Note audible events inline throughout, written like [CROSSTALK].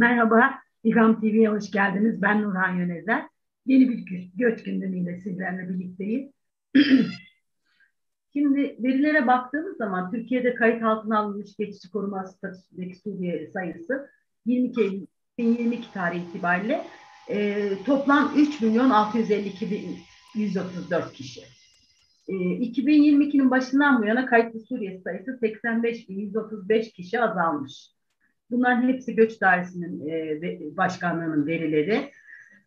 Merhaba, İGAM TV'ye hoş geldiniz. Ben Nurhan Yönezer. Yeni bir göç gündemiyle sizlerle birlikteyim. [CLEARS THROAT] Şimdi verilere baktığımız zaman Türkiye'de kayıt altına alınmış geçici koruma statüsündeki Suriyeli sayısı 22 Eylül 2022 tarihi itibariyle e, toplam 3 milyon 652 bin 134 kişi. E, 2022'nin başından bu yana kayıtlı Suriye sayısı 85 bin 135 kişi azalmış. Bunların hepsi Göç Dairesi'nin e, başkanlığının verileri.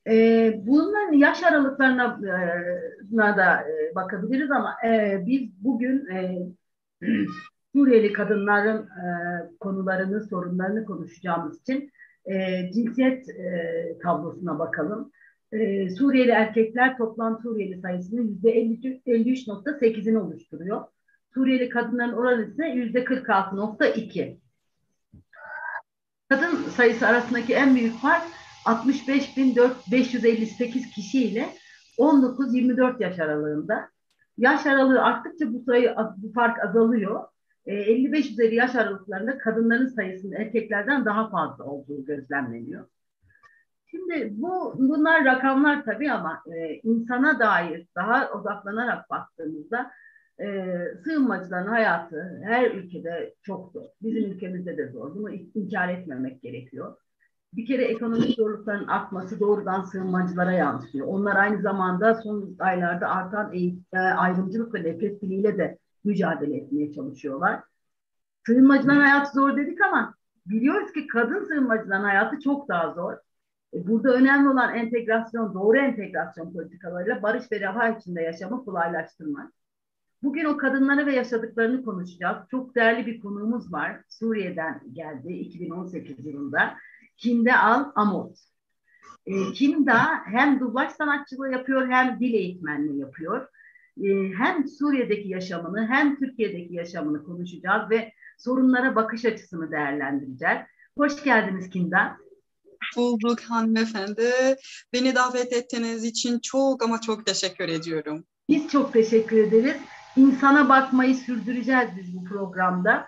E, bunların yaş aralıklarına e, da e, bakabiliriz ama e, biz bugün e, [CLEARS THROAT] Suriyeli kadınların e, konularını, sorunlarını konuşacağımız için e, cinsiyet e, tablosuna bakalım. E, Suriyeli erkekler toplam Suriyeli sayısının yüzde 53.8'ini oluşturuyor. Suriyeli kadınların oranı ise yüzde 46.2. Kadın sayısı arasındaki en büyük fark 65.558 kişi ile 19-24 yaş aralığında. Yaş aralığı arttıkça bu sayı bu fark azalıyor. E, 55 üzeri yaş aralıklarında kadınların sayısının erkeklerden daha fazla olduğu gözlemleniyor. Şimdi bu bunlar rakamlar tabii ama e, insana dair daha odaklanarak baktığımızda e, sığınmacıların hayatı her ülkede çok zor. Bizim ülkemizde de zor. Bunu inkar etmemek gerekiyor. Bir kere ekonomik zorlukların artması doğrudan sığınmacılara yansıyor. Onlar aynı zamanda son aylarda artan e, ayrımcılık ve nefret diliyle de mücadele etmeye çalışıyorlar. Sığınmacıların hayatı zor dedik ama biliyoruz ki kadın sığınmacıların hayatı çok daha zor. E, burada önemli olan entegrasyon, doğru entegrasyon politikalarıyla barış ve refah içinde yaşamı kolaylaştırmak. Bugün o kadınları ve yaşadıklarını konuşacağız. Çok değerli bir konuğumuz var. Suriye'den geldi 2018 yılında. Kimde Al Amot. E, Kimda hem dublaj sanatçılığı yapıyor hem dil eğitmenliği yapıyor. E, hem Suriye'deki yaşamını hem Türkiye'deki yaşamını konuşacağız ve sorunlara bakış açısını değerlendireceğiz. Hoş geldiniz Kimda. Bulduk hanımefendi. Beni davet ettiğiniz için çok ama çok teşekkür ediyorum. Biz çok teşekkür ederiz insana bakmayı sürdüreceğiz biz bu programda.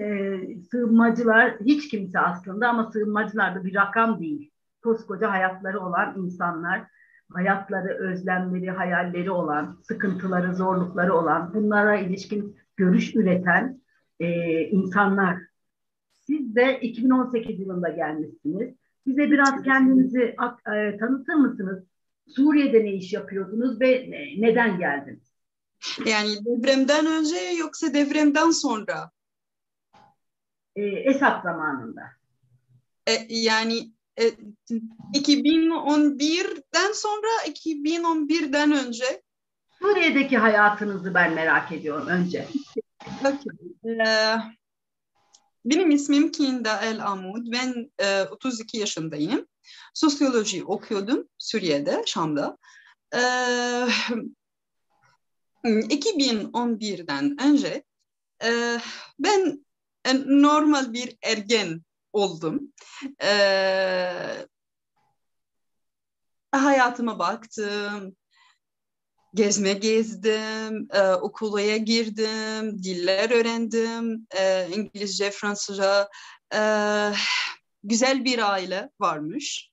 E, sığınmacılar hiç kimse aslında ama sığınmacılar da bir rakam değil. Koskoca hayatları olan insanlar, hayatları, özlemleri, hayalleri olan, sıkıntıları, zorlukları olan, bunlara ilişkin görüş üreten e, insanlar. Siz de 2018 yılında gelmişsiniz. Bize biraz kendinizi e, tanıtır mısınız? Suriye'de ne iş yapıyordunuz ve neden geldiniz? Yani devremden önce yoksa devremden sonra? E, Esad zamanında. E, yani e, 2011'den sonra 2011'den önce. Suriye'deki hayatınızı ben merak ediyorum önce. Okay. Ee, benim ismim Kinda El Amud. Ben e, 32 yaşındayım. Sosyoloji okuyordum Suriye'de, Şam'da. Ee, 2011'den önce e, ben e, normal bir ergen oldum. E, hayatıma baktım, gezme gezdim, e, okula girdim, diller öğrendim, e, İngilizce, Fransızca. E, güzel bir aile varmış.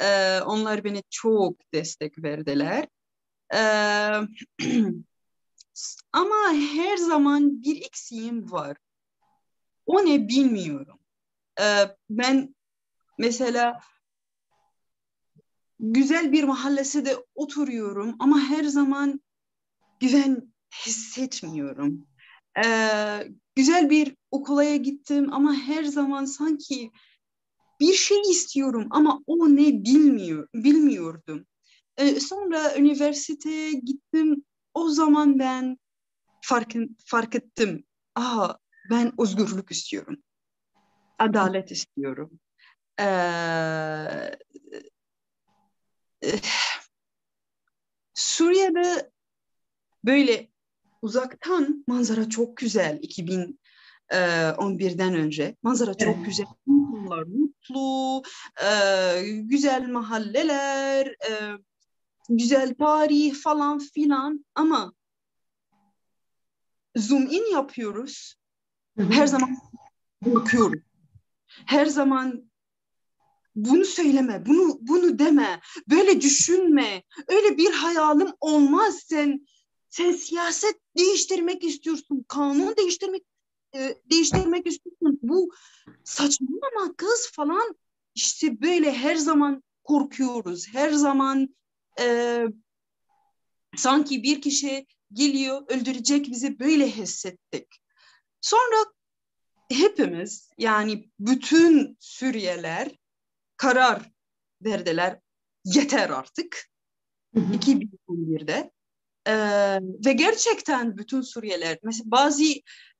E, onlar beni çok destek verdiler. E, [CLEARS THROAT] Ama her zaman bir eksiğim var. O ne bilmiyorum. Ee, ben mesela güzel bir mahallesinde oturuyorum ama her zaman güven hissetmiyorum. Ee, güzel bir okula gittim ama her zaman sanki bir şey istiyorum ama o ne bilmiyor bilmiyordum. Ee, sonra üniversiteye gittim o zaman ben fark, fark ettim. Aa, ben özgürlük istiyorum. Adalet istiyorum. Ee, Suriye'de böyle uzaktan manzara çok güzel 2011'den önce. Manzara çok evet. güzel. İnsanlar mutlu, e, güzel mahalleler, e, güzel tarih falan filan ama zoom in yapıyoruz. Her zaman bakıyoruz. Her zaman bunu söyleme, bunu bunu deme, böyle düşünme, öyle bir hayalim olmaz sen sen siyaset değiştirmek istiyorsun, kanun değiştirmek e, değiştirmek istiyorsun. Bu saçmalama kız falan. İşte böyle her zaman korkuyoruz. Her zaman e, sanki bir kişi geliyor öldürecek bizi böyle hissettik. Sonra hepimiz yani bütün Suriyeliler karar verdiler yeter artık. 2011'de ee, ve gerçekten bütün Suriyeliler mesela bazı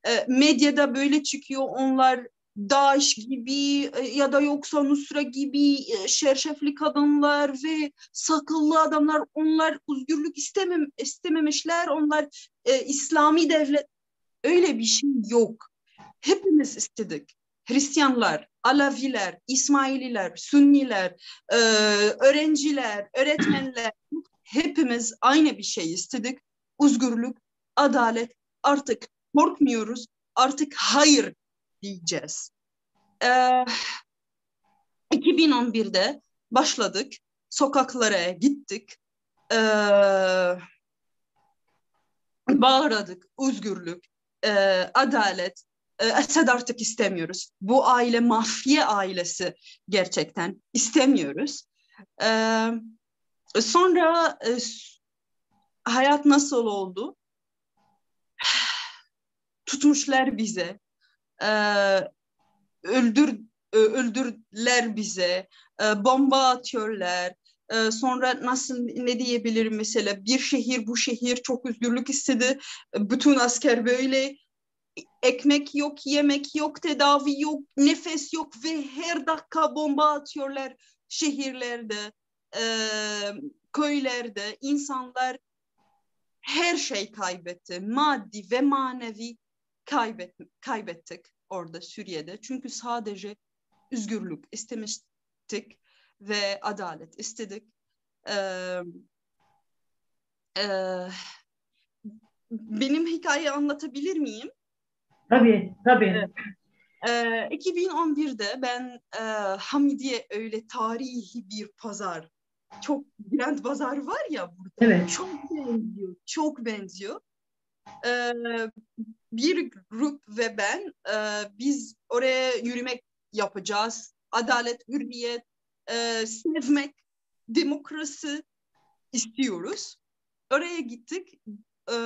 e, medyada böyle çıkıyor onlar Daesh gibi e, ya da yoksa Nusra gibi e, şerşefli kadınlar ve sakıllı adamlar onlar özgürlük istemem, istememişler onlar e, İslami devlet öyle bir şey yok. Hepimiz istedik. Hristiyanlar, Alaviler, İsmaililer, Sünniler, e, öğrenciler, öğretmenler hepimiz aynı bir şey istedik. Özgürlük, adalet. Artık korkmuyoruz. Artık hayır diyeceğiz. Ee, 2011'de başladık. Sokaklara gittik. Ee, bağırdık. Özgürlük, e, adalet. E, Esed artık istemiyoruz. Bu aile mafya ailesi gerçekten istemiyoruz. Ee, Sonra e, hayat nasıl oldu? [SIGHS] Tutmuşlar bize. E, öldür e, öldürdüler bize. E, bomba atıyorlar. E, sonra nasıl ne diyebilirim mesela bir şehir bu şehir çok özgürlük istedi. Bütün asker böyle ekmek yok, yemek yok, tedavi yok, nefes yok ve her dakika bomba atıyorlar şehirlerde e, köylerde insanlar her şey kaybetti. Maddi ve manevi kaybet, kaybettik orada Suriye'de. Çünkü sadece özgürlük istemiştik ve adalet istedik. Ee, e, benim hikayeyi anlatabilir miyim? Tabii, tabii. Ee, 2011'de ben e, Hamidiye öyle tarihi bir pazar çok Bülent Bazar var ya burada. Evet. Çok benziyor. Çok benziyor. Ee, bir grup ve ben e, biz oraya yürümek yapacağız. Adalet, hürriyet, e, sevmek, demokrasi istiyoruz. Oraya gittik e,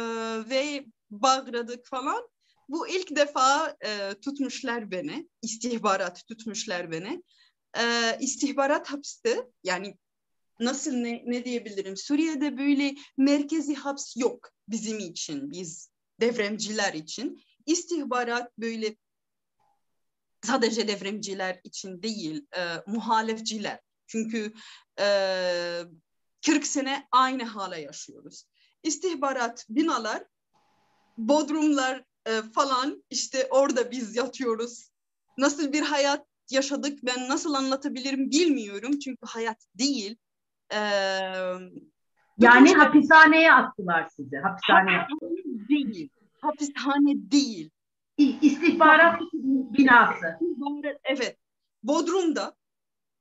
ve bağırdık falan. Bu ilk defa e, tutmuşlar beni, istihbarat tutmuşlar beni. E, istihbarat hapiste, yani nasıl ne, ne diyebilirim? Suriye'de böyle merkezi haps yok bizim için, biz devremciler için. İstihbarat böyle sadece devremciler için değil, e, muhalefciler. Çünkü e, 40 sene aynı hale yaşıyoruz. İstihbarat binalar, bodrumlar e, falan işte orada biz yatıyoruz. Nasıl bir hayat yaşadık ben nasıl anlatabilirim bilmiyorum. Çünkü hayat değil. Ee, yani hapishaneye attılar sizi. Hapishaneye. Değil. Hapishane değil. İstihbarat binası. Evet. Bodrum'da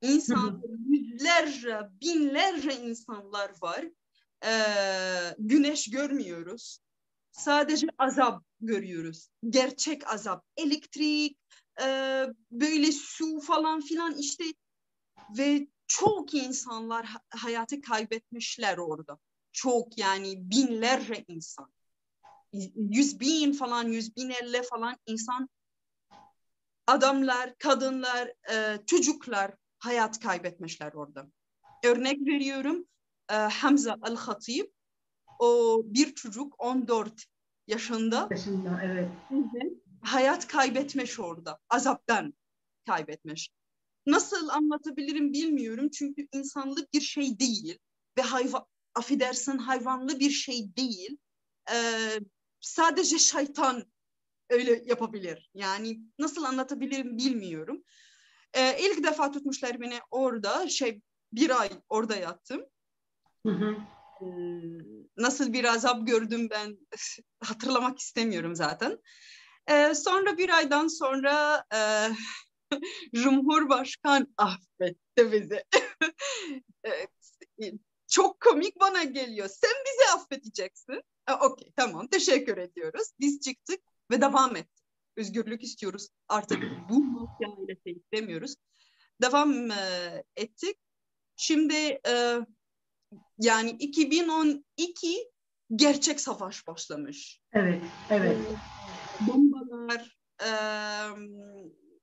insan yüzlerce, binlerce insanlar var. Ee, güneş görmüyoruz. Sadece azap görüyoruz. Gerçek azap. Elektrik, e, böyle su falan filan işte ve çok insanlar hayatı kaybetmişler orada. Çok yani binlerce insan. Yüz bin falan, yüz bin elle falan insan adamlar, kadınlar, e, çocuklar hayat kaybetmişler orada. Örnek veriyorum e, Hamza Al-Hatib o bir çocuk 14 yaşında, yaşında evet. hayat kaybetmiş orada. Azaptan kaybetmiş nasıl anlatabilirim bilmiyorum çünkü insanlık bir şey değil ve hayvan affedersin hayvanlı bir şey değil. Ee, sadece şeytan öyle yapabilir. Yani nasıl anlatabilirim bilmiyorum. Ee, ilk defa tutmuşlar beni orada şey bir ay orada yattım. Hı hı. Ee, nasıl bir azap gördüm ben hatırlamak istemiyorum zaten. Ee, sonra bir aydan sonra e, [LAUGHS] Cumhurbaşkan affetti bizi. [LAUGHS] Çok komik bana geliyor. Sen bizi affedeceksin. Okey tamam teşekkür ediyoruz. Biz çıktık ve devam ettik. Özgürlük istiyoruz. Artık bu makyayla istemiyoruz. Devam e, ettik. Şimdi e, yani 2012 gerçek savaş başlamış. Evet, evet. Bombalar, e,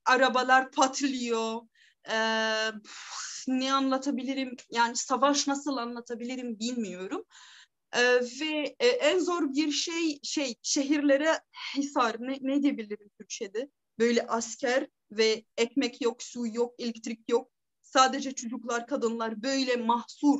arabalar patlıyor. E, ne anlatabilirim? Yani savaş nasıl anlatabilirim bilmiyorum. E, ve e, en zor bir şey şey şehirlere hisar ne, ne diyebilirim Türkçe'de? Böyle asker ve ekmek yok, su yok, elektrik yok. Sadece çocuklar, kadınlar böyle mahsur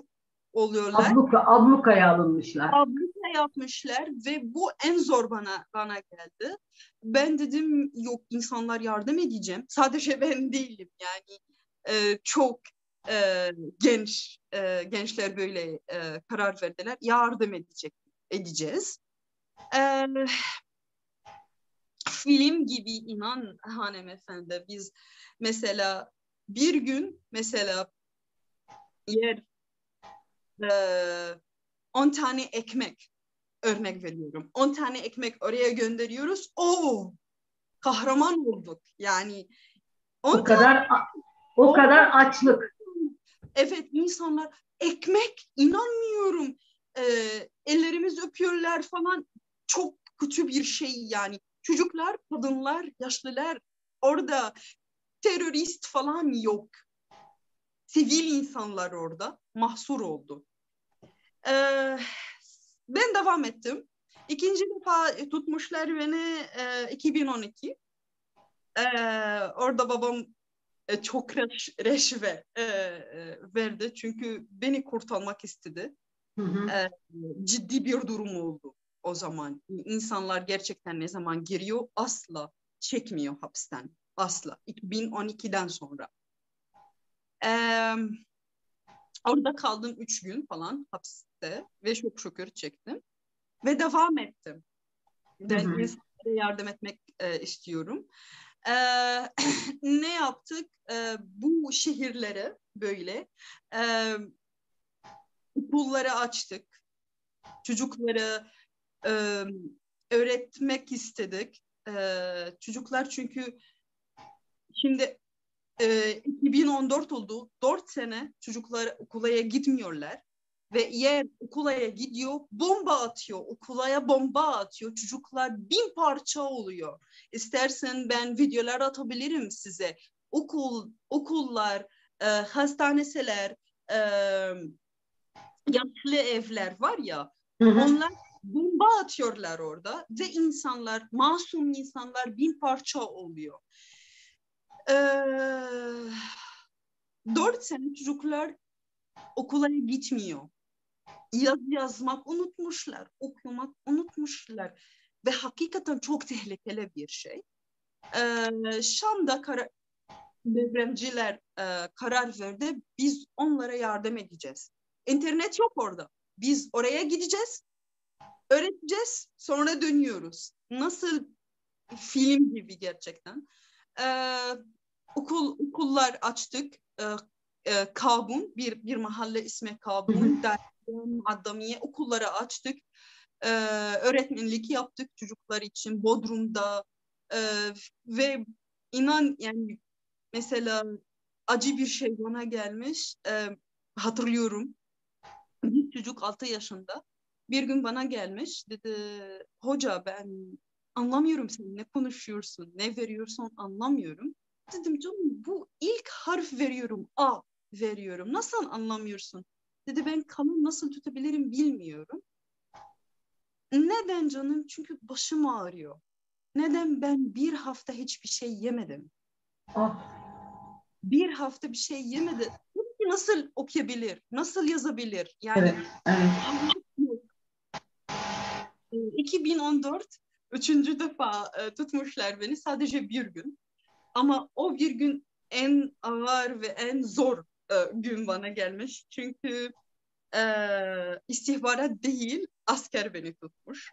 oluyorlar. Abluka, ablukaya alınmışlar. Abluka yapmışlar ve bu en zor bana bana geldi. Ben dedim yok insanlar yardım edeceğim. Sadece [LAUGHS] ben değilim yani e, çok e, genç e, gençler böyle e, karar verdiler. Yardım edecek edeceğiz. E, film gibi inan hanımefendi biz mesela bir gün mesela yer 10 tane ekmek örnek veriyorum. 10 tane ekmek oraya gönderiyoruz. Oo! Kahraman olduk. Yani o kadar o kadar açlık. Evet insanlar ekmek inanmıyorum. Ee, ellerimizi öpüyorlar falan. Çok kötü bir şey yani. Çocuklar, kadınlar, yaşlılar orada terörist falan yok sivil insanlar orada mahsur oldu. Ee, ben devam ettim. İkinci defa tutmuşlar beni e, 2012. Ee, orada babam e, çok reş, reşve e, e, verdi. Çünkü beni kurtarmak istedi. Hı hı. E, ciddi bir durum oldu o zaman. İnsanlar gerçekten ne zaman giriyor asla çekmiyor hapisten. Asla. 2012'den sonra. Ee, orada kaldım üç gün falan hapiste ve çok şükür çektim. Ve devam ettim. Ben insanlara yardım etmek e, istiyorum. Ee, [LAUGHS] ne yaptık? Ee, bu şehirlere böyle e, okulları açtık. Çocukları e, öğretmek istedik. E, çocuklar çünkü şimdi e, 2014 oldu. 4 sene çocuklar okulaya gitmiyorlar. Ve yer okulaya gidiyor, bomba atıyor. Okulaya bomba atıyor. Çocuklar bin parça oluyor. İstersen ben videolar atabilirim size. Okul, okullar, e, hastaneseler, e, yaşlı evler var ya. Hı hı. Onlar bomba atıyorlar orada ve insanlar, masum insanlar bin parça oluyor. Ee, dört sene çocuklar okula gitmiyor. Yaz yazmak unutmuşlar, okumak unutmuşlar ve hakikaten çok tehlikeli bir şey. Ee, Şam'da kara, depremciler e, karar verdi. Biz onlara yardım edeceğiz. İnternet yok orada. Biz oraya gideceğiz, öğreteceğiz, sonra dönüyoruz. Nasıl film gibi gerçekten. Ee, okul okullar açtık. E, e, Kabun bir bir mahalle ismi Kabun. Addamiye okulları açtık. E, öğretmenlik yaptık çocuklar için Bodrum'da e, ve inan yani mesela acı bir şey bana gelmiş. E, hatırlıyorum. Bir çocuk 6 yaşında bir gün bana gelmiş dedi hoca ben anlamıyorum sen ne konuşuyorsun ne veriyorsun anlamıyorum Dedim canım bu ilk harf veriyorum A veriyorum. Nasıl anlamıyorsun? Dedi ben kalın nasıl tutabilirim bilmiyorum. Neden canım? Çünkü başım ağrıyor. Neden ben bir hafta hiçbir şey yemedim? Ah. Bir hafta bir şey yemedi. Nasıl okuyabilir? Nasıl yazabilir? Yani evet, evet. 2014 üçüncü defa e, tutmuşlar beni sadece bir gün. Ama o bir gün en ağır ve en zor e, gün bana gelmiş. Çünkü e, istihbarat değil asker beni tutmuş.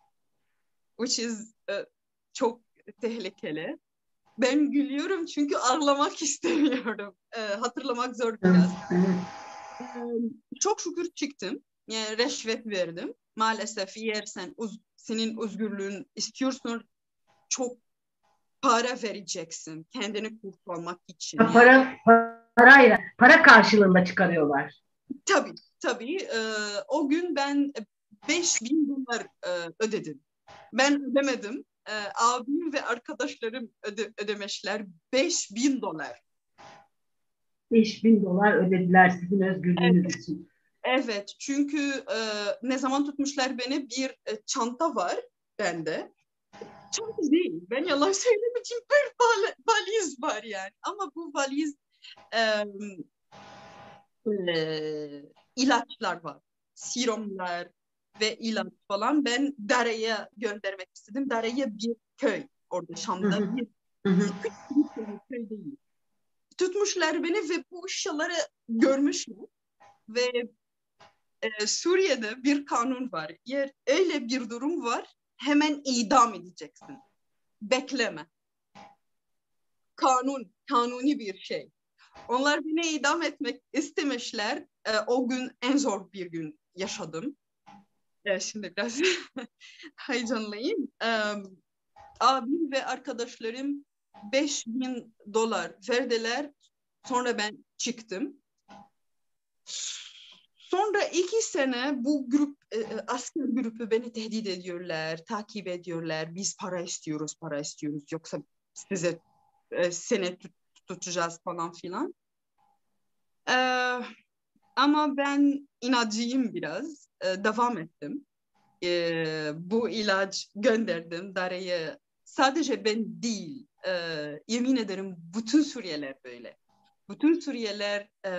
Which is e, çok tehlikeli. ben gülüyorum çünkü ağlamak [LAUGHS] istemiyorum. Ee, hatırlamak zor biraz. Ee, çok şükür çıktım. Yani reşvet verdim. Maalesef eğer sen uz- senin özgürlüğün istiyorsun çok para vereceksin kendini kurtarmak için. Ha, Para, parayla, para karşılığında çıkarıyorlar. Tabii tabii. Ee, o gün ben 5000 dolar e, ödedim. Ben ödemedim. Ee, abim ve arkadaşlarım öde, ödemişler 5000 dolar. 5000 dolar ödediler sizin özgürlüğünüz için. Evet çünkü e, ne zaman tutmuşlar beni bir e, çanta var bende. Çanta değil. Ben yalan söylemeyeceğim bir val- valiz var yani. Ama bu valiz e, e, ilaçlar var. Serumlar ve ilaç falan. Ben Dare'ye göndermek istedim. Dare'ye bir köy orada Şam'da. Hı hı. Bir köy, değil. Tutmuşlar beni ve bu ışyaları görmüşler. Ve e, Suriye'de bir kanun var. Eğer öyle bir durum var hemen idam edeceksin. Bekleme. Kanun, kanuni bir şey. Onlar beni idam etmek istemişler. E, o gün en zor bir gün yaşadım. E, şimdi biraz [LAUGHS] heyecanlıyım. E, abim ve arkadaşlarım 5000 dolar verdiler. Sonra ben çıktım. Sonra iki sene bu grup e, e, asker grubu beni tehdit ediyorlar, takip ediyorlar. Biz para istiyoruz, para istiyoruz. Yoksa size e, tut, tutacağız falan filan. E, ama ben inatçıyım biraz. E, devam ettim. E, bu ilaç gönderdim Dare'ye. Sadece ben değil. E, yemin ederim bütün Suriyeliler böyle. Bütün Suriyeliler e,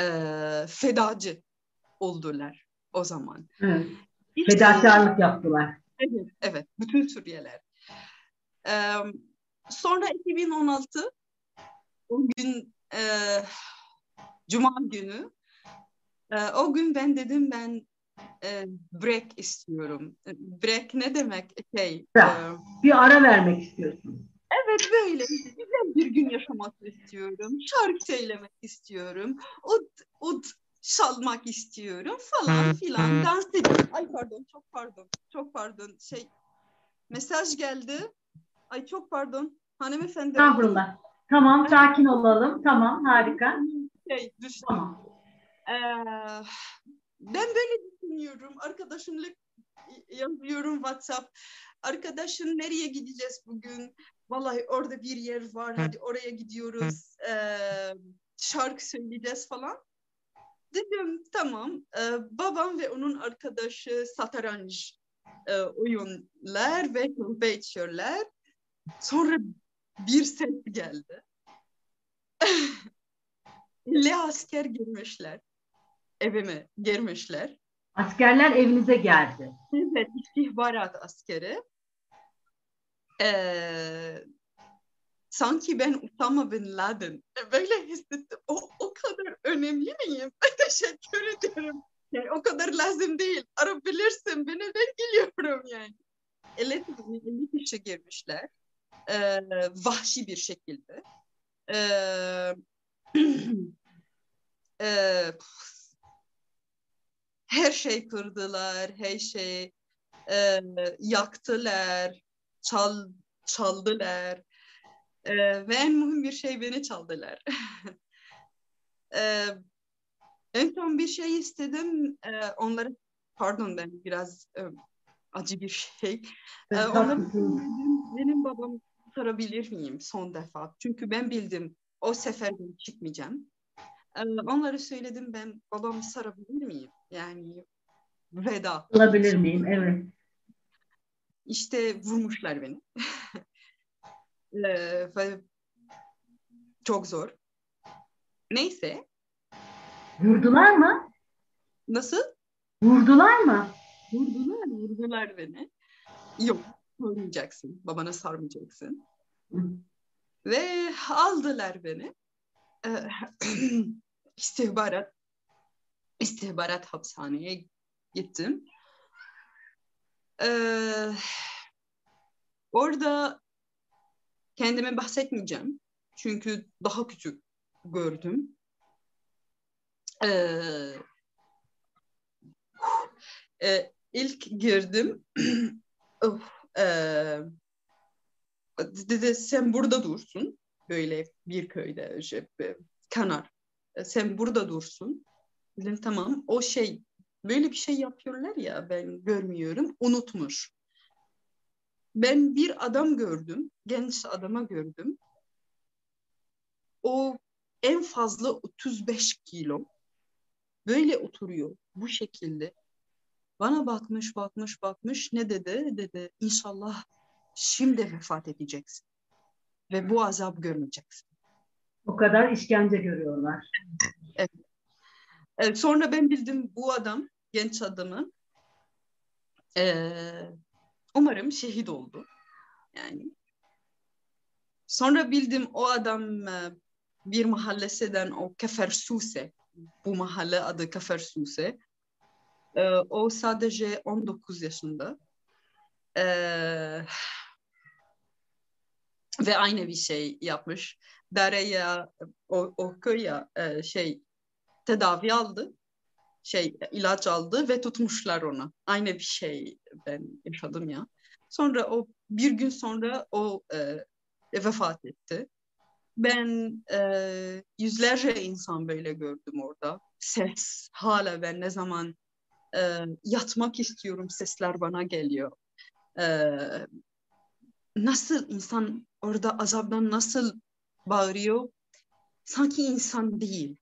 e, fedacı oldular o zaman. Evet. Fedakarlık yaptılar. Evet, evet. Bütün Suriyeliler. Ee, sonra 2016 o gün e, Cuma günü e, o gün ben dedim ben e, break istiyorum. Break ne demek? Şey, Ya. e, Bir ara vermek istiyorsun. Evet böyle. Güzel bir gün yaşamak istiyorum. Şarkı söylemek istiyorum. Ud, ud çalmak istiyorum falan filan. Dans ediyorum. Ay pardon çok pardon. Çok pardon. Şey mesaj geldi. Ay çok pardon. Hanımefendi. Estağfurullah. Tamam sakin olalım. Tamam harika. Şey düştü. Tamam. Ee, ben böyle düşünüyorum. Arkadaşımla yazıyorum WhatsApp. Arkadaşım nereye gideceğiz bugün? Vallahi orada bir yer var. Hadi oraya gidiyoruz. Ee, şarkı söyleyeceğiz falan. Dedim tamam. Ee, babam ve onun arkadaşı satranç e, oyunlar ve kahve içiyorlar. Sonra bir ses geldi. [LAUGHS] 50 asker girmişler. Evime girmişler. Askerler evinize geldi. Evet, istihbarat askeri. Ee, sanki ben Usama Bin Laden. Böyle hissettim. O, o kadar önemli miyim? [LAUGHS] Teşekkür ederim. Yani o kadar lazım değil. Arabilirsin beni ben geliyorum yani. 50, 50 kişi girmişler. Ee, vahşi bir şekilde. Ee, [CLEARS THROAT] e, her şey kırdılar, her şey e, yaktılar, çal, çaldılar. E, ve en mühim bir şey beni çaldılar. [LAUGHS] e, en son bir şey istedim. E, onlara, pardon ben biraz e, acı bir şey. E, söyledim, benim babam sorabilir miyim son defa? Çünkü ben bildim o sefer ben çıkmayacağım. E, onlara söyledim ben babamı sarabilir miyim? Yani veda. Olabilir miyim? Evet. İşte vurmuşlar beni. [LAUGHS] Ee, çok zor. Neyse. Vurdular mı? Nasıl? Vurdular mı? Vurdular, vurdular beni. Yok, vurmayacaksın. Babana sarmayacaksın. Ve aldılar beni. Ee, [CLEARS THROAT] istihbarat istihbarat hapishaneye gittim. Ee, orada kendime bahsetmeyeceğim. Çünkü daha küçük gördüm. Ee, e, ilk girdim. [CLEARS THROAT] oh, e, dedi sen burada dursun. Böyle bir köyde şey, kanar. E, sen burada dursun. Dedim tamam. O şey böyle bir şey yapıyorlar ya ben görmüyorum. Unutmuş. Ben bir adam gördüm. Genç adama gördüm. O en fazla 35 kilo. Böyle oturuyor bu şekilde. Bana bakmış bakmış bakmış ne dedi? Dedi inşallah şimdi vefat edeceksin. Ve bu azap görmeyeceksin. O kadar işkence görüyorlar. Evet. evet. Sonra ben bildim bu adam, genç adamı ee, umarım şehit oldu. Yani sonra bildim o adam bir mahallesinden o Kefersuse, bu mahalle adı Kefersuse. Ee, o sadece 19 yaşında. Ee, ve aynı bir şey yapmış. Daraya o, o köye e, şey tedavi aldı. Şey ilaç aldı ve tutmuşlar onu. Aynı bir şey ben yaşadım ya. Sonra o bir gün sonra o e, vefat etti. Ben e, yüzlerce insan böyle gördüm orada. Ses hala ben ne zaman e, yatmak istiyorum sesler bana geliyor. E, nasıl insan orada azaptan nasıl bağırıyor? Sanki insan değil.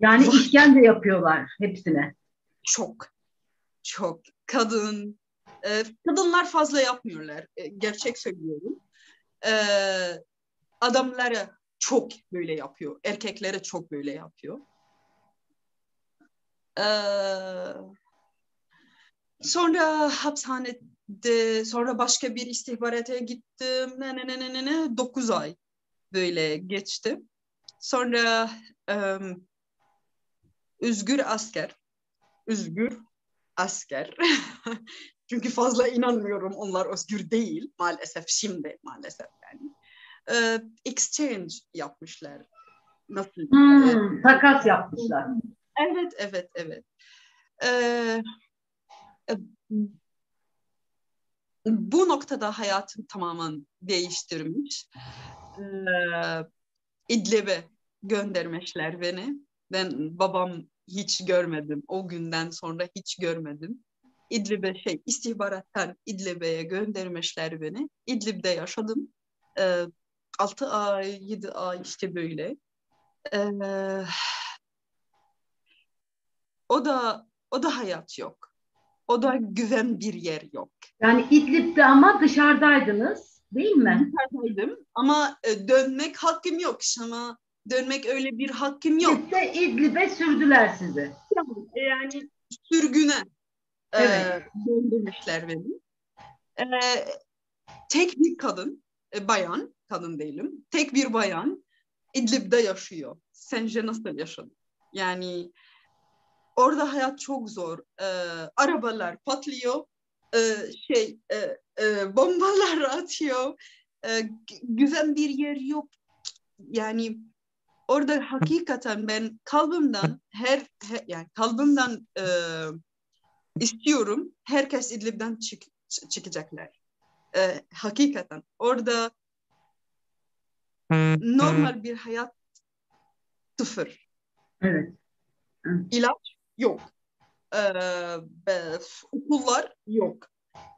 Yani Vah. işkence yapıyorlar hepsine. Çok. Çok. Kadın. E, kadınlar fazla yapmıyorlar. E, gerçek söylüyorum. E, adamlara çok böyle yapıyor. Erkeklere çok böyle yapıyor. Ee, sonra hapishanede, sonra başka bir istihbarata gittim. Ne ne ne ne ne 9 ay böyle geçti. Sonra um, özgür asker, özgür asker. [LAUGHS] Çünkü fazla inanmıyorum onlar özgür değil maalesef şimdi maalesef yani. Ee, exchange yapmışlar. Nasıl? Hmm, takas yapmışlar. Evet, evet, evet. Ee, e, bu noktada hayatım tamamen değiştirmiş. Ee, İdlib'e göndermişler beni. Ben babam hiç görmedim. O günden sonra hiç görmedim. İdlib'e şey istihbarattan İdlib'e göndermişler beni. İdlib'de yaşadım. Ee, 6 ay, 7 ay işte böyle. Ee, o da o da hayat yok. O da güven bir yer yok. Yani İdlib'de ama dışarıdaydınız değil mi? Dışarıdaydım ama e, dönmek hakkım yok ama dönmek öyle bir hakkım yok. İdlib'de İdlib'e sürdüler sizi. Yani sürgüne e, evet. e, döndürmüşler beni. E, tek bir kadın, e, bayan, kadın değilim, tek bir bayan İdlib'de yaşıyor. Sence nasıl yaşadın? Yani Orada hayat çok zor. E, arabalar patlıyor, e, şey e, e, bombalar [LAUGHS] atıyor, e, güzel bir yer yok. Yani orada [LAUGHS] hakikaten ben kalbimden her, her yani kalbimden e, istiyorum herkes İdlib'den çık, çıkacaklar. E, hakikaten orada normal bir hayat sıfır. Evet. İlaç yok. Ee, okullar yok.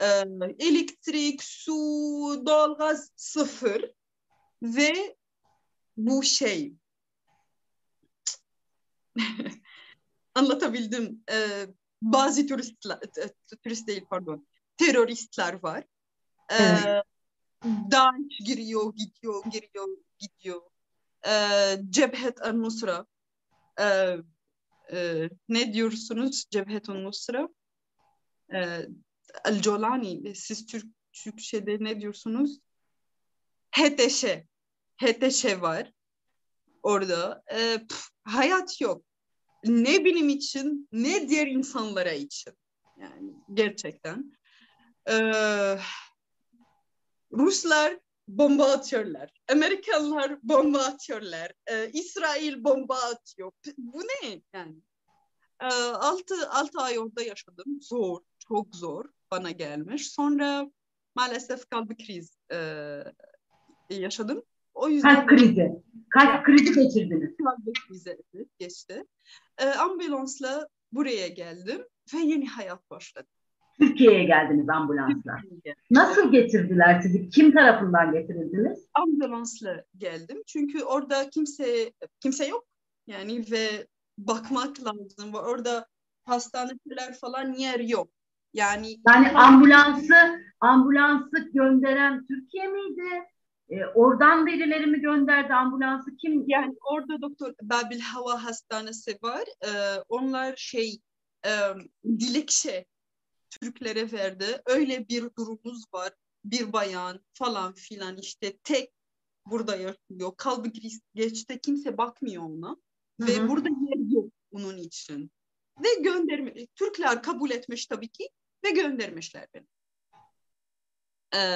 Ee, elektrik, su, doğalgaz sıfır ve bu şey [LAUGHS] anlatabildim. Ee, bazı turistler, turist değil pardon, teröristler var. Ee, evet. Daesh giriyor, gidiyor, giriyor, gidiyor. Ee, Cebhet el-Nusra, ee, e, ne diyorsunuz Cebhetun Nusra? E, El Colani, siz Türk, Türkçe'de ne diyorsunuz? HTŞ, HTŞ var orada. E, pf, hayat yok. Ne benim için ne diğer insanlara için. Yani gerçekten. E, Ruslar bomba atıyorlar. Amerikalılar bomba atıyorlar. Ee, İsrail bomba atıyor. Bu ne yani? Ee, altı, altı ay orada yaşadım. Zor, çok zor bana gelmiş. Sonra maalesef kalbi kriz e, yaşadım. O yüzden kalp krizi. Kalp krizi geçirdiniz. Kalp krizi geçti. Ee, ambulansla buraya geldim ve yeni hayat başladı. Türkiye'ye geldiniz ambulansla. Nasıl getirdiler sizi? Kim tarafından getirildiniz? Ambulansla geldim. Çünkü orada kimse kimse yok. Yani ve bakmak lazım. Orada hastaneler falan yer yok. Yani yani ambulansı ambulansı gönderen Türkiye miydi? E, oradan birileri mi gönderdi ambulansı? Kim? Yani orada Doktor Babil Hava Hastanesi var. E, onlar şey e, dilekçe Türklere verdi. Öyle bir durumumuz var. Bir bayan falan filan işte tek burada yaşıyor. Kalbi geçti kimse bakmıyor ona. Hı-hı. Ve burada yer yok onun için. Ve gönderme Türkler kabul etmiş tabii ki ve göndermişler beni. Ee,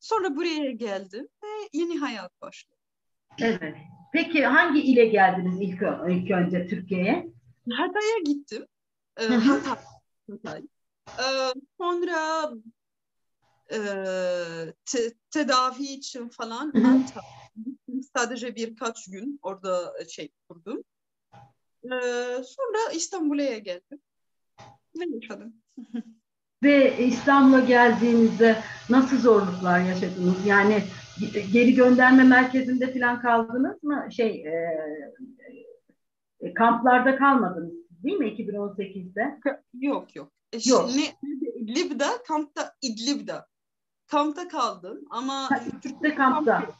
sonra buraya geldim ve yeni hayat başladı. Evet. Peki hangi ile geldiniz ilk, ilk önce Türkiye'ye? Hatay'a gittim. Ee, Hatay. Ee, sonra e, te, tedavi için falan Hatay. Sadece birkaç gün orada şey kurdum. Ee, sonra İstanbul'a geldim. Ve yaşadım. Ve İstanbul'a geldiğinizde nasıl zorluklar yaşadınız? Yani geri gönderme merkezinde falan kaldınız mı? Şey e, e, kamplarda kalmadınız değil mi 2018'de? Yok yok. E, yok. Şimdi İdlib'de, kampta İdlib'de. Kampta kaldım ama Türk'te kampta. Kamp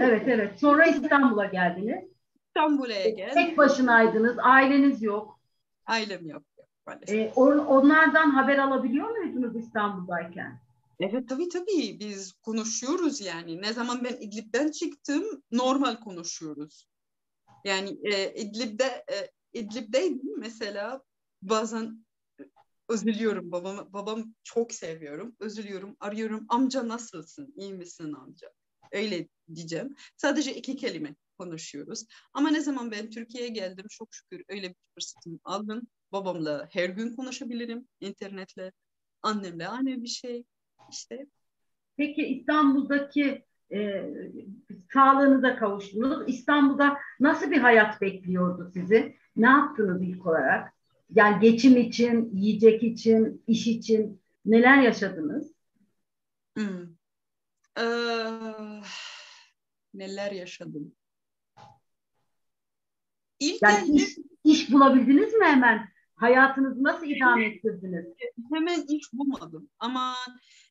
evet evet. Sonra İstanbul'a geldiniz. İstanbul'a geldim. Tek başınaydınız. Aileniz yok. Ailem yok. Ee, on, onlardan haber alabiliyor muydunuz İstanbul'dayken? Evet tabii tabii biz konuşuyoruz yani. Ne zaman ben İdlib'den çıktım normal konuşuyoruz. Yani e, İdlib'de e, İdlib'deydim mesela bazen üzülüyorum babam babam çok seviyorum. Üzülüyorum arıyorum. Amca nasılsın? İyi misin amca? Öyle diyeceğim. Sadece iki kelime konuşuyoruz. Ama ne zaman ben Türkiye'ye geldim çok şükür öyle bir fırsatım aldım. Babamla her gün konuşabilirim internetle. Annemle aynı bir şey. İşte peki İstanbul'daki e, sağlığınıza kavuştunuz. İstanbul'da nasıl bir hayat bekliyordu sizi ne yaptınız ilk olarak yani geçim için, yiyecek için, iş için neler yaşadınız? Hmm. Ee, neler yaşadım? İlk yani iş, iş bulabildiniz mi hemen? Hayatınızı nasıl idame ettirdiniz? Hemen iş bulmadım ama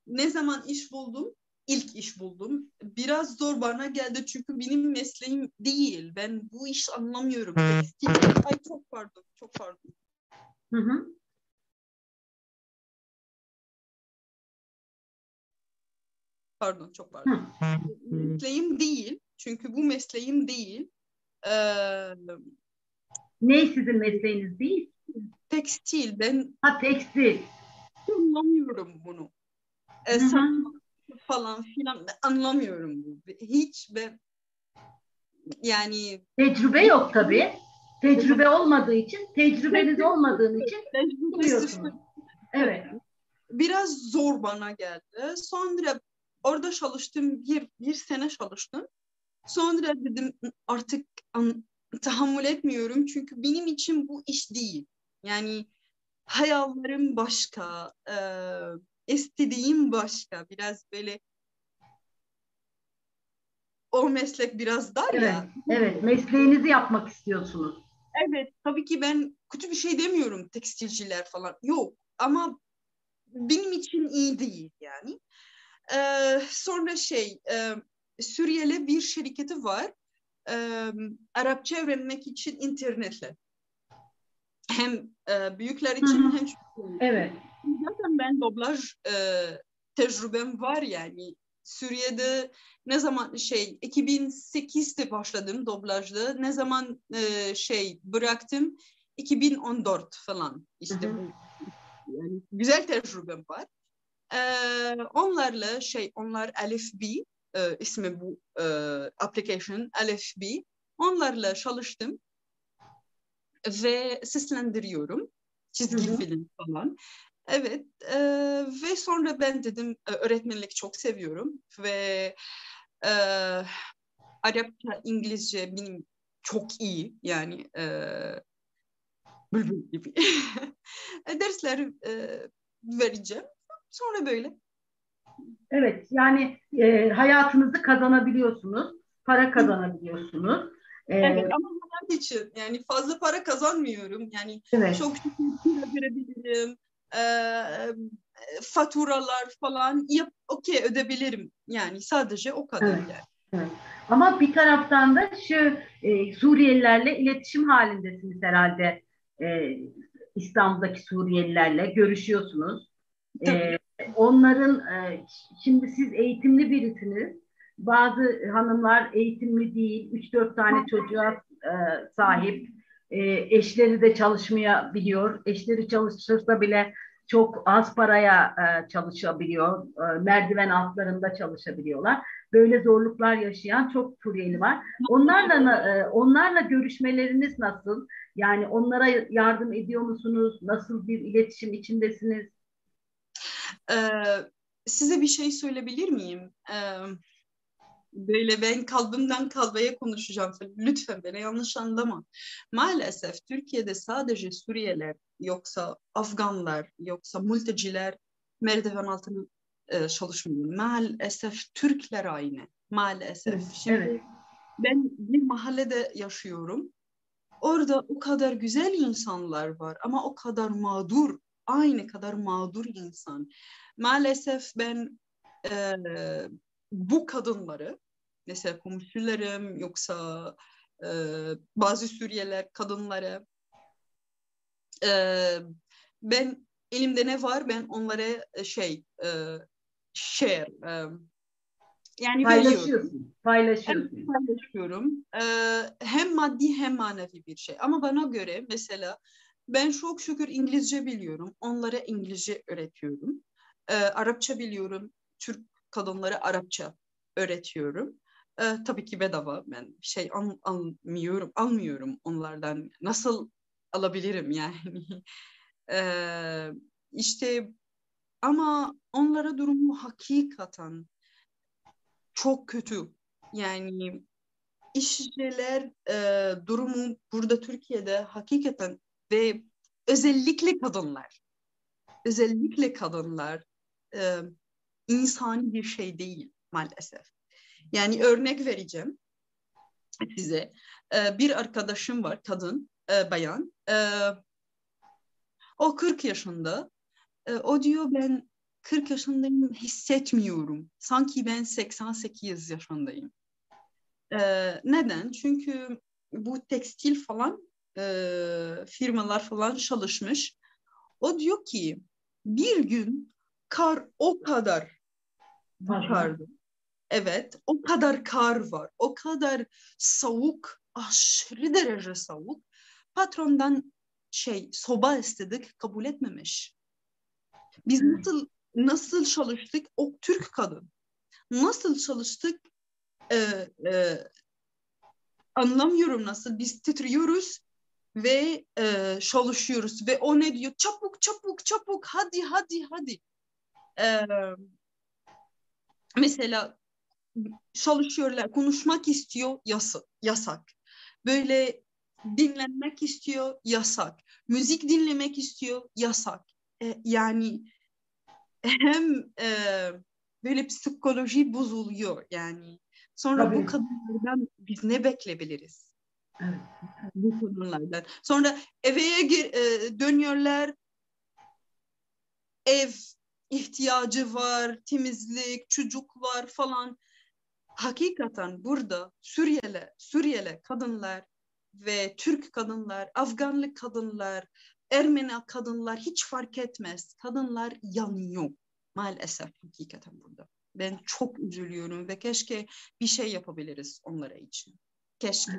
ne zaman iş buldum ilk iş buldum. Biraz zor bana geldi çünkü benim mesleğim değil. Ben bu iş anlamıyorum. Ay çok pardon, çok pardon. Hı hı. Pardon, çok pardon. mesleğim değil. Çünkü bu mesleğim değil. Ee, ne sizin mesleğiniz değil? Tekstil. Ben ha tekstil. Anlamıyorum bunu. Ee, sen falan filan anlamıyorum bu. Hiç ben yani tecrübe yok tabii. Tecrübe olmadığı için, tecrübeniz olmadığı için biliyorsunuz. Evet. Biraz zor bana geldi. Sonra orada çalıştım, bir, bir sene çalıştım. Sonra dedim artık an, tahammül etmiyorum çünkü benim için bu iş değil. Yani hayallerim başka, e, istediğim başka. Biraz böyle o meslek biraz dar evet, ya. Evet, mesleğinizi yapmak istiyorsunuz. Evet, tabii ki ben kötü bir şey demiyorum tekstilciler falan. Yok ama benim için iyi değil yani. Ee, sonra şey, e, Suriyeli bir şirketi var. E, Arapça öğrenmek için internetle. Hem e, büyükler için Hı-hı. hem Evet. Ben doblaj e, tecrübem var yani. Suriye'de ne zaman şey 2008'de başladım doblajda. Ne zaman e, şey bıraktım 2014 falan işte. Hı hı. Yani güzel tecrübem var. E, onlarla şey onlar Elif B e, ismi bu e, application Elif B. Onlarla çalıştım ve seslendiriyorum çizgi Hı-hı. film falan. Evet e, ve sonra ben dedim öğretmenlik çok seviyorum ve e, Arapça, İngilizce benim çok iyi yani e, bülbül gibi dersler [LAUGHS] e, vereceğim. Sonra böyle. Evet yani e, hayatınızı kazanabiliyorsunuz, para kazanabiliyorsunuz. Ee, evet ama hayat için yani fazla para kazanmıyorum. Yani evet. çok şükür verebilirim. E, faturalar falan yap okey ödebilirim. Yani sadece o kadar evet. yani. Evet. Ama bir taraftan da şu e, Suriyelilerle iletişim halindesiniz herhalde. E, İstanbul'daki Suriyelilerle görüşüyorsunuz. E, onların e, şimdi siz eğitimli birisiniz. Bazı hanımlar eğitimli değil, 3-4 tane çocuğa e, sahip. E, eşleri de çalışmayabiliyor. Eşleri çalışırsa bile çok az paraya e, çalışabiliyor. E, merdiven altlarında çalışabiliyorlar. Böyle zorluklar yaşayan çok Suriyeli var. Onlarla e, onlarla görüşmeleriniz nasıl? Yani onlara yardım ediyor musunuz? Nasıl bir iletişim içindesiniz? Ee, size bir şey söyleyebilir miyim? Ee, böyle ben kalbimden kalbeye konuşacağım. Lütfen beni yanlış anlama. Maalesef Türkiye'de sadece Suriyeliler yoksa Afganlar yoksa mülteciler merdiven altına e, çalışmıyor. Maalesef Türkler aynı. Maalesef. Şimdi evet. ben bir mahallede yaşıyorum. Orada o kadar güzel insanlar var ama o kadar mağdur, aynı kadar mağdur insan. Maalesef ben e, bu kadınları mesela komşularım yoksa e, bazı Suriyeliler kadınları e, ben elimde ne var ben onlara e, şey e, share e, yani paylaşıyorsun. Paylaşıyorsun. Hem paylaşıyorum. E, hem maddi hem manevi bir şey. Ama bana göre mesela ben çok şükür İngilizce biliyorum. Onlara İngilizce öğretiyorum. E, Arapça biliyorum. Türk kadınlara Arapça öğretiyorum. E, tabii ki bedava. Ben şey al, almıyorum, almıyorum onlardan. Nasıl alabilirim yani? [LAUGHS] e, işte ama onlara durumu hakikaten çok kötü. Yani işçiler e, durumu burada Türkiye'de hakikaten ve özellikle kadınlar özellikle kadınlar e, insani bir şey değil maalesef. Yani örnek vereceğim size. E, bir arkadaşım var kadın, e, bayan. E, o 40 yaşında. E, o diyor ben 40 yaşındayım hissetmiyorum. Sanki ben 88 yaşındayım. E, neden? Çünkü bu tekstil falan e, firmalar falan çalışmış. O diyor ki bir gün kar o kadar düşerdi. Evet, o kadar kar var, o kadar soğuk, aşırı derece soğuk. Patrondan şey soba istedik, kabul etmemiş. Biz nasıl nasıl çalıştık? O Türk kadın. Nasıl çalıştık? Ee, e, anlamıyorum nasıl. Biz titriyoruz ve e, çalışıyoruz ve o ne diyor? Çabuk çabuk çabuk hadi hadi hadi. Ee, mesela çalışıyorlar, konuşmak istiyor yasak. yasak. Böyle dinlenmek istiyor yasak. Müzik dinlemek istiyor yasak. E, yani hem e, böyle psikoloji bozuluyor yani. Sonra Tabii. bu kadınlardan biz ne bekleyebiliriz? Evet. Bu kadınlardan. Sonra eve e, dönüyorlar. Ev ihtiyacı var, temizlik, çocuk var falan. Hakikaten burada Suriyeli, Suriyeli kadınlar ve Türk kadınlar, Afganlı kadınlar, Ermeni kadınlar hiç fark etmez. Kadınlar yanıyor maalesef hakikaten burada. Ben çok üzülüyorum ve keşke bir şey yapabiliriz onlara için. Keşke.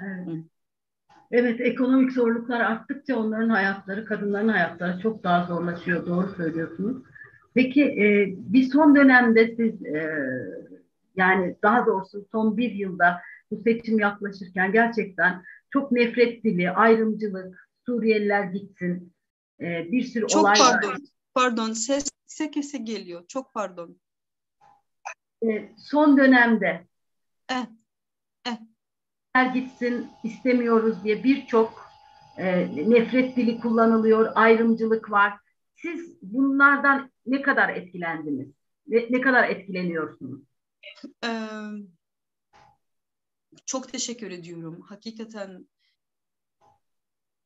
Evet. Evet, ekonomik zorluklar arttıkça onların hayatları, kadınların hayatları çok daha zorlaşıyor. Doğru söylüyorsunuz. Peki e, bir son dönemde siz e, yani daha doğrusu son bir yılda bu seçim yaklaşırken gerçekten çok nefret dili, ayrımcılık, Suriyeliler gitsin, e, bir sürü Çok olay pardon, var. pardon ses kese kese geliyor. Çok pardon. E, son dönemde Eh, eh. gitsin istemiyoruz diye birçok e, nefret dili kullanılıyor, ayrımcılık var. Siz bunlardan ne kadar etkilendiniz? Ne, ne kadar etkileniyorsunuz? Eee, çok teşekkür ediyorum. Hakikaten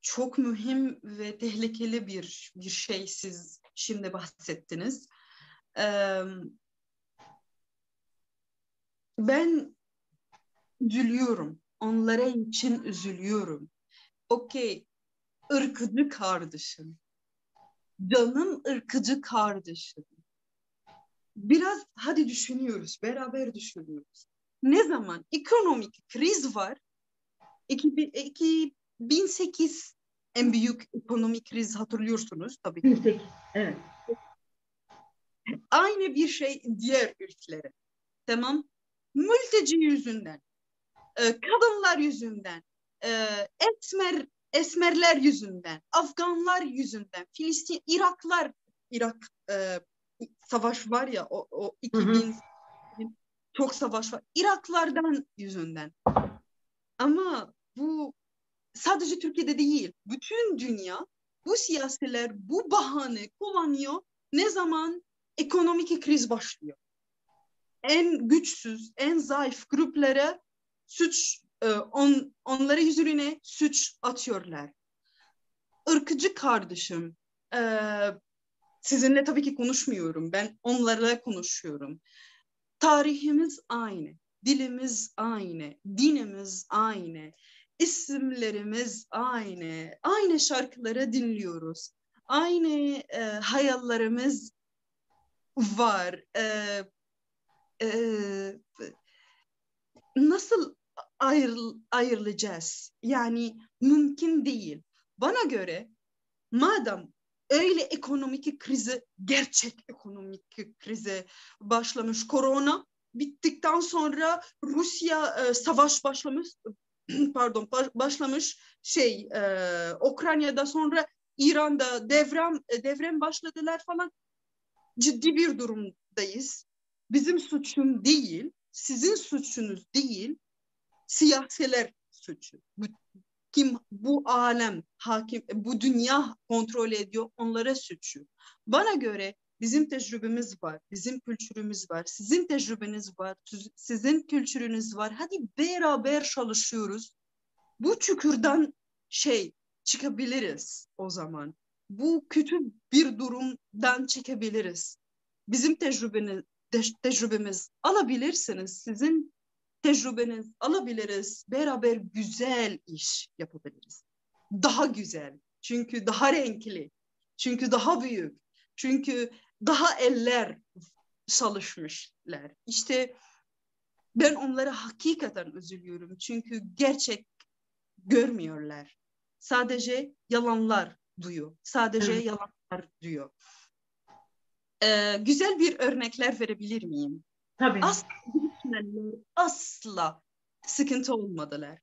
çok mühim ve tehlikeli bir bir şey siz şimdi bahsettiniz. Eee, ben üzülüyorum. Onlara için üzülüyorum. Okey, ırkıcı kardeşim. Canım ırkıcı kardeşim. Biraz hadi düşünüyoruz, beraber düşünüyoruz. Ne zaman ekonomik kriz var, 2000 2008 en büyük ekonomik kriz hatırlıyorsunuz tabii ki. 18, evet. Aynı bir şey diğer ülkelere. Tamam. Mülteci yüzünden, e, kadınlar yüzünden, e, esmer esmerler yüzünden, Afganlar yüzünden, Filistin, Iraklar, Irak e, savaş var ya o, o 2000 çok savaş var. Iraklardan yüzünden. Ama bu sadece Türkiye'de değil, bütün dünya bu siyasiler bu bahane kullanıyor. Ne zaman ekonomik kriz başlıyor? En güçsüz, en zayıf gruplara suç, e, on, onlara yüzüne suç atıyorlar. Irkıcı kardeşim, e, sizinle tabii ki konuşmuyorum. Ben onlarla konuşuyorum. Tarihimiz aynı, dilimiz aynı, dinimiz aynı, isimlerimiz aynı, aynı şarkıları dinliyoruz. Aynı e, hayallerimiz var. E, e, nasıl ayrıl, ayrılacağız? Yani mümkün değil. Bana göre madem öyle ekonomik krizi, gerçek ekonomik krize başlamış korona bittikten sonra Rusya e, savaş başlamış [CLEARS THROAT] pardon başlamış şey e, Ukrayna'da sonra İran'da devrem devrem başladılar falan ciddi bir durumdayız. Bizim suçum değil, sizin suçunuz değil, siyasiler suçu. Kim bu alem hakim, bu dünya kontrol ediyor onlara suçu. Bana göre bizim tecrübemiz var, bizim kültürümüz var, sizin tecrübeniz var, sizin kültürünüz var. Hadi beraber çalışıyoruz. Bu çukurdan şey çıkabiliriz o zaman. Bu kötü bir durumdan çıkabiliriz. Bizim tecrübeniz, tecrübemiz alabilirsiniz. Sizin tecrübeniz alabiliriz. Beraber güzel iş yapabiliriz. Daha güzel. Çünkü daha renkli. Çünkü daha büyük. Çünkü daha eller çalışmışlar. İşte ben onlara hakikaten üzülüyorum. Çünkü gerçek görmüyorlar. Sadece yalanlar duyuyor. Sadece evet. yalanlar duyuyor. Ee, güzel bir örnekler verebilir miyim? Tabii. Asla göçmenler asla sıkıntı olmadılar.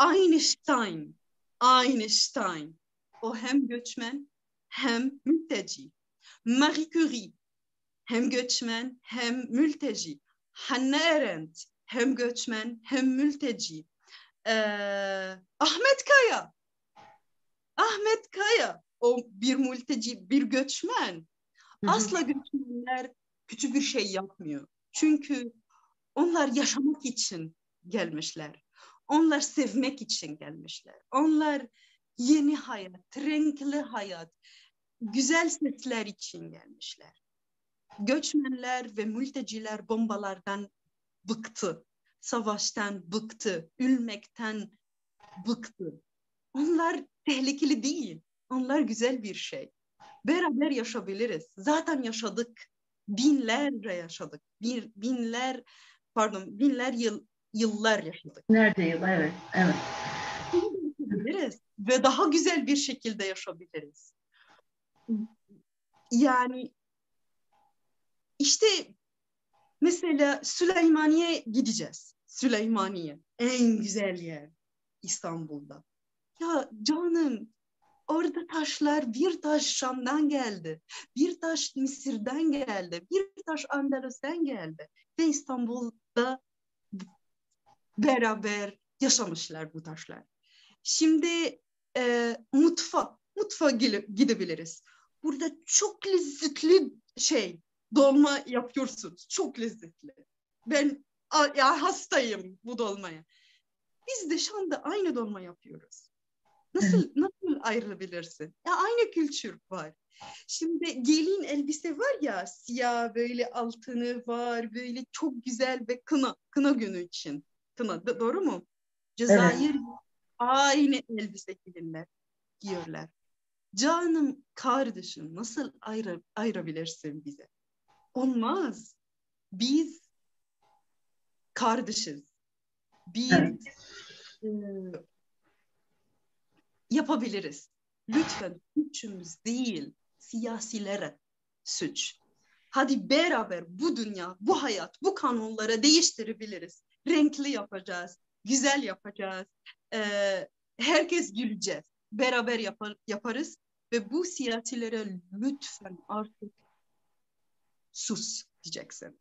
Einstein, Einstein. O hem göçmen hem mülteci. Marie Curie hem göçmen hem mülteci. Hannah Arendt hem göçmen hem mülteci. Ee, Ahmet Kaya. Ahmet Kaya o bir mülteci, bir göçmen. Asla göçmenler kötü bir şey yapmıyor. Çünkü onlar yaşamak için gelmişler. Onlar sevmek için gelmişler. Onlar yeni hayat, renkli hayat, güzel sesler için gelmişler. Göçmenler ve mülteciler bombalardan bıktı. Savaştan bıktı. Ülmekten bıktı. Onlar tehlikeli değil. Onlar güzel bir şey. Beraber yaşayabiliriz. Zaten yaşadık. Binlerce yaşadık. Bir, binler pardon binler yıl yıllar yaşadık. Nerede yıl? Evet. Evet. Yaşayabiliriz ve daha güzel bir şekilde yaşayabiliriz. Yani işte mesela Süleymaniye gideceğiz. Süleymaniye en güzel yer İstanbul'da. Ya canım orada taşlar bir taş Şam'dan geldi. Bir taş Mısır'dan geldi. Bir taş Andalus'tan geldi. Ve İstanbul'da beraber yaşamışlar bu taşlar. Şimdi e, mutfak, mutfağa gidebiliriz. Burada çok lezzetli şey, dolma yapıyorsunuz. Çok lezzetli. Ben ya hastayım bu dolmaya. Biz de Şam'da aynı dolma yapıyoruz. Nasıl [LAUGHS] nasıl ayrılabilirsin? Ya aynı kültür var. Şimdi gelin elbise var ya siyah böyle altını var böyle çok güzel ve kına kına günü için. Kına doğru mu? Cezayir evet. aynı elbise gelinler giyiyorlar. Canım kardeşim nasıl ayrı, ayırabilirsin bize? Olmaz. Biz kardeşiz. Biz evet. e, yapabiliriz. Lütfen suçumuz değil siyasilere suç. Hadi beraber bu dünya, bu hayat, bu kanunları değiştirebiliriz. Renkli yapacağız, güzel yapacağız. E, herkes güleceğiz. Beraber yapar, yaparız ve bu siyasilere lütfen artık sus diyeceksin.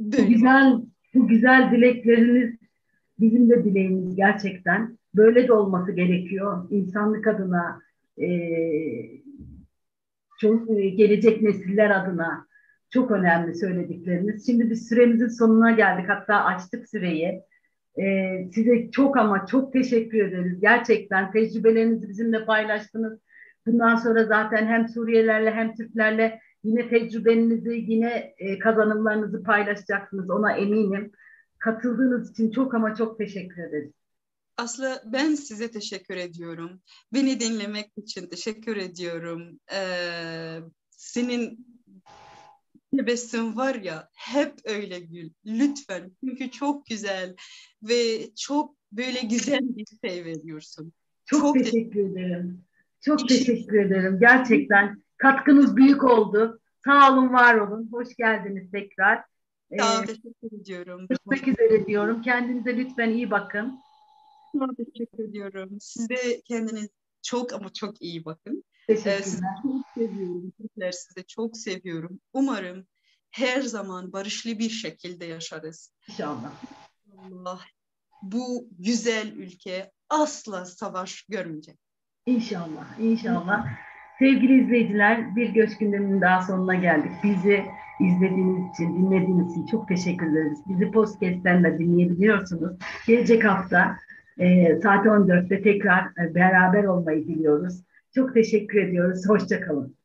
Böyle bu güzel, bu güzel dilekleriniz bizim de dileğimiz gerçekten. Böyle de olması gerekiyor. İnsanlık adına, e, çok, e, gelecek nesiller adına çok önemli söyledikleriniz. Şimdi biz süremizin sonuna geldik. Hatta açtık süreyi. Ee, size çok ama çok teşekkür ederiz. Gerçekten tecrübelerinizi bizimle paylaştınız. Bundan sonra zaten hem Suriyelilerle hem Türklerle yine tecrübenizi, yine e, kazanımlarınızı paylaşacaksınız. Ona eminim. Katıldığınız için çok ama çok teşekkür ederiz. Aslı ben size teşekkür ediyorum. Beni dinlemek için teşekkür ediyorum. Ee, senin tebessüm var ya hep öyle gül. Lütfen. Çünkü çok güzel ve çok böyle güzel bir şey veriyorsun. Çok, çok teşekkür de- ederim. Çok teşekkür ederim. Gerçekten katkınız büyük oldu. Sağ olun, var olun. Hoş geldiniz tekrar. Sağ olun, ee, teşekkür ediyorum. Görüşmek üzere diyorum. Kendinize lütfen iyi bakın. Çok teşekkür ediyorum. Siz de kendiniz çok ama çok iyi bakın. Teşekkürler. Ee, sizi çok seviyorum. Türkler sizi çok seviyorum. Umarım her zaman barışlı bir şekilde yaşarız. İnşallah. Allah bu güzel ülke asla savaş görmeyecek. İnşallah, inşallah. Sevgili izleyiciler, bir göç gündeminin daha sonuna geldik. Bizi izlediğiniz için, dinlediğiniz için çok teşekkür ederiz. Bizi podcast'ten de dinleyebiliyorsunuz. Gelecek hafta e, saat 14'te tekrar beraber olmayı diliyoruz. Çok teşekkür ediyoruz. Hoşçakalın.